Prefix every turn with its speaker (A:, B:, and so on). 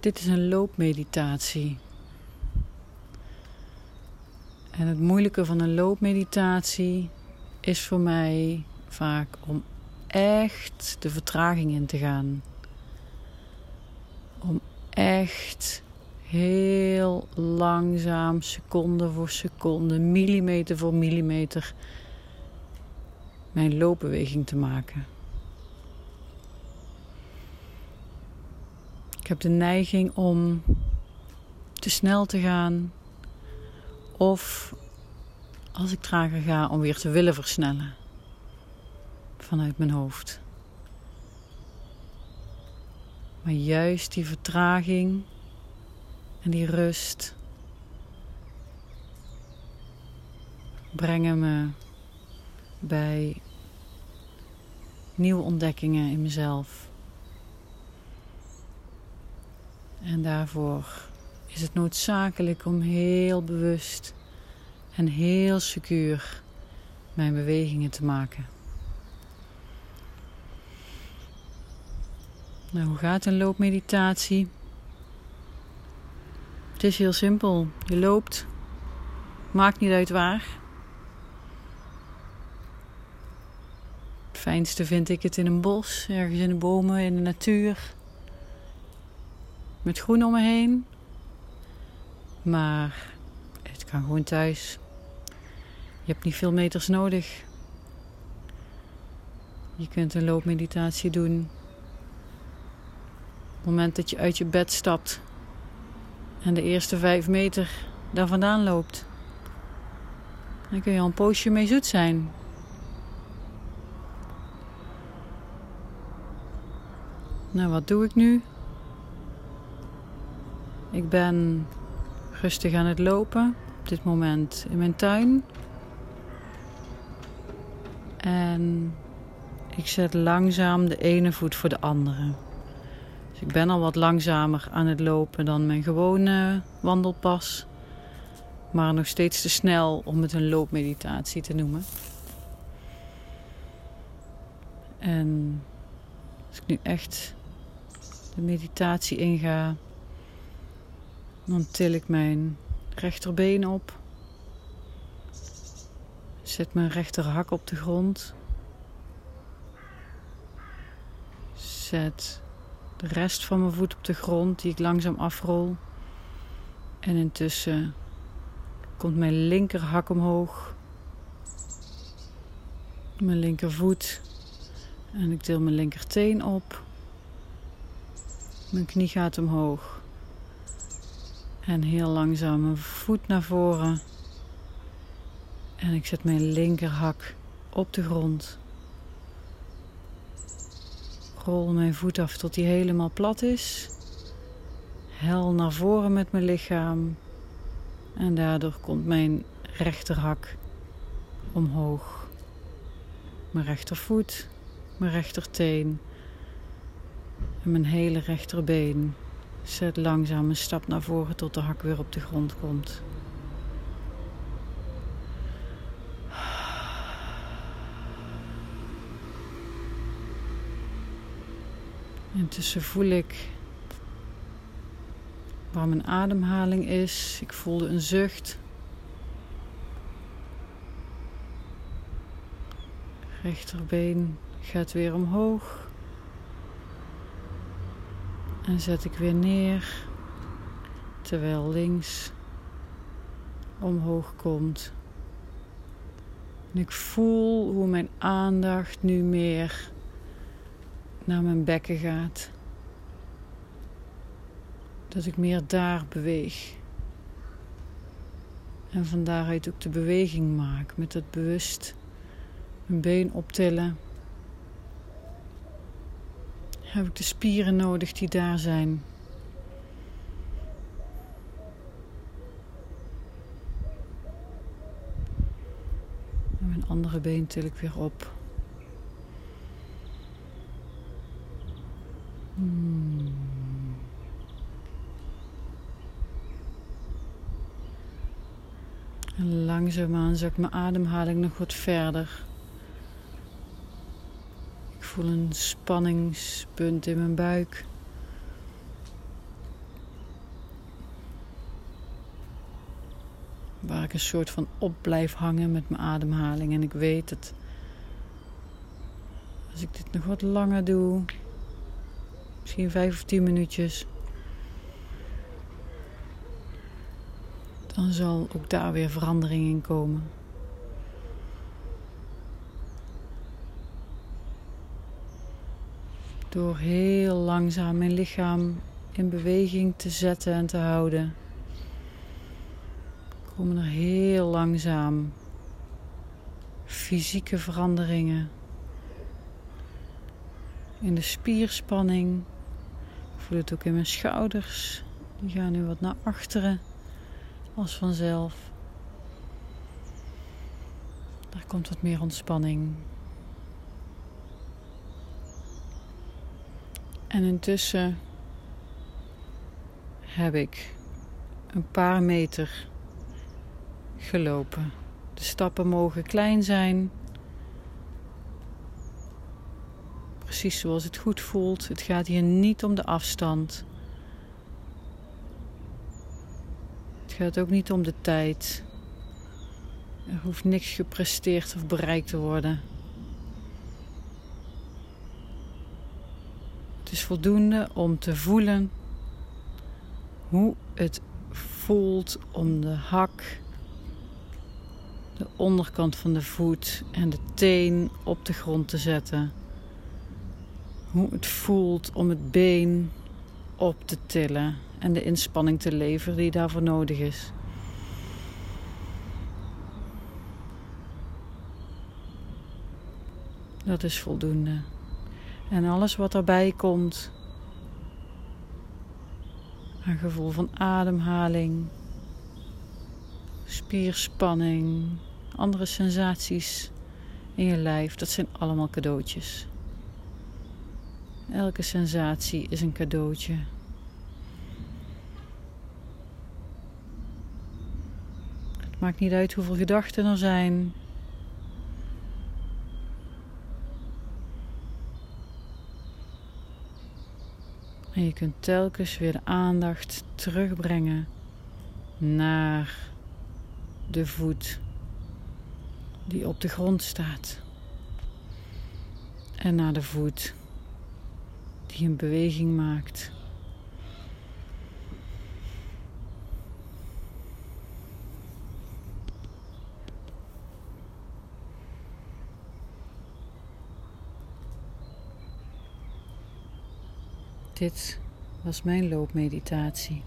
A: Dit is een loopmeditatie. En het moeilijke van een loopmeditatie is voor mij vaak om echt de vertraging in te gaan. Om echt heel langzaam, seconde voor seconde, millimeter voor millimeter, mijn loopbeweging te maken. Ik heb de neiging om te snel te gaan of als ik trager ga om weer te willen versnellen vanuit mijn hoofd. Maar juist die vertraging en die rust brengen me bij nieuwe ontdekkingen in mezelf. En daarvoor is het noodzakelijk om heel bewust en heel secuur mijn bewegingen te maken. Nou, hoe gaat een loopmeditatie? Het is heel simpel. Je loopt, maakt niet uit waar. Het fijnste vind ik het in een bos, ergens in de bomen, in de natuur. Met groen om me heen. Maar het kan gewoon thuis. Je hebt niet veel meters nodig. Je kunt een loopmeditatie doen. Op het moment dat je uit je bed stapt en de eerste vijf meter daar vandaan loopt. Dan kun je al een poosje mee zoet zijn. Nou, wat doe ik nu? Ik ben rustig aan het lopen. Op dit moment in mijn tuin. En ik zet langzaam de ene voet voor de andere. Dus ik ben al wat langzamer aan het lopen dan mijn gewone wandelpas. Maar nog steeds te snel om het een loopmeditatie te noemen. En als ik nu echt de meditatie inga, dan til ik mijn rechterbeen op. Zet mijn rechterhak op de grond. Zet de rest van mijn voet op de grond die ik langzaam afrol. En intussen komt mijn linkerhak omhoog. Mijn linkervoet. En ik til mijn linkerteen op. Mijn knie gaat omhoog. En heel langzaam mijn voet naar voren. En ik zet mijn linkerhak op de grond. Rol mijn voet af tot die helemaal plat is. Hel naar voren met mijn lichaam. En daardoor komt mijn rechterhak omhoog. Mijn rechtervoet, mijn rechterteen en mijn hele rechterbeen. Zet langzaam een stap naar voren tot de hak weer op de grond komt. Intussen voel ik waar mijn ademhaling is. Ik voelde een zucht. Rechterbeen gaat weer omhoog. En zet ik weer neer. Terwijl links omhoog komt. En ik voel hoe mijn aandacht nu meer naar mijn bekken gaat. Dat ik meer daar beweeg. En van daaruit ook de beweging maak met het bewust mijn been optillen. Heb ik de spieren nodig die daar zijn. En mijn andere been til ik weer op. Hmm. En langzaamaan zak mijn ademhaling nog wat verder voel een spanningspunt in mijn buik. Waar ik een soort van op blijf hangen met mijn ademhaling. En ik weet dat als ik dit nog wat langer doe, misschien vijf of tien minuutjes, dan zal ook daar weer verandering in komen. Door heel langzaam mijn lichaam in beweging te zetten en te houden, komen er heel langzaam fysieke veranderingen in de spierspanning. Ik voel het ook in mijn schouders. Die gaan nu wat naar achteren als vanzelf. Daar komt wat meer ontspanning. En intussen heb ik een paar meter gelopen. De stappen mogen klein zijn. Precies zoals het goed voelt. Het gaat hier niet om de afstand. Het gaat ook niet om de tijd. Er hoeft niks gepresteerd of bereikt te worden. Het is voldoende om te voelen hoe het voelt om de hak, de onderkant van de voet en de teen op de grond te zetten. Hoe het voelt om het been op te tillen en de inspanning te leveren die daarvoor nodig is. Dat is voldoende. En alles wat erbij komt, een gevoel van ademhaling, spierspanning, andere sensaties in je lijf, dat zijn allemaal cadeautjes. Elke sensatie is een cadeautje. Het maakt niet uit hoeveel gedachten er zijn. En je kunt telkens weer de aandacht terugbrengen naar de voet die op de grond staat. En naar de voet die een beweging maakt. Dit was mijn loopmeditatie.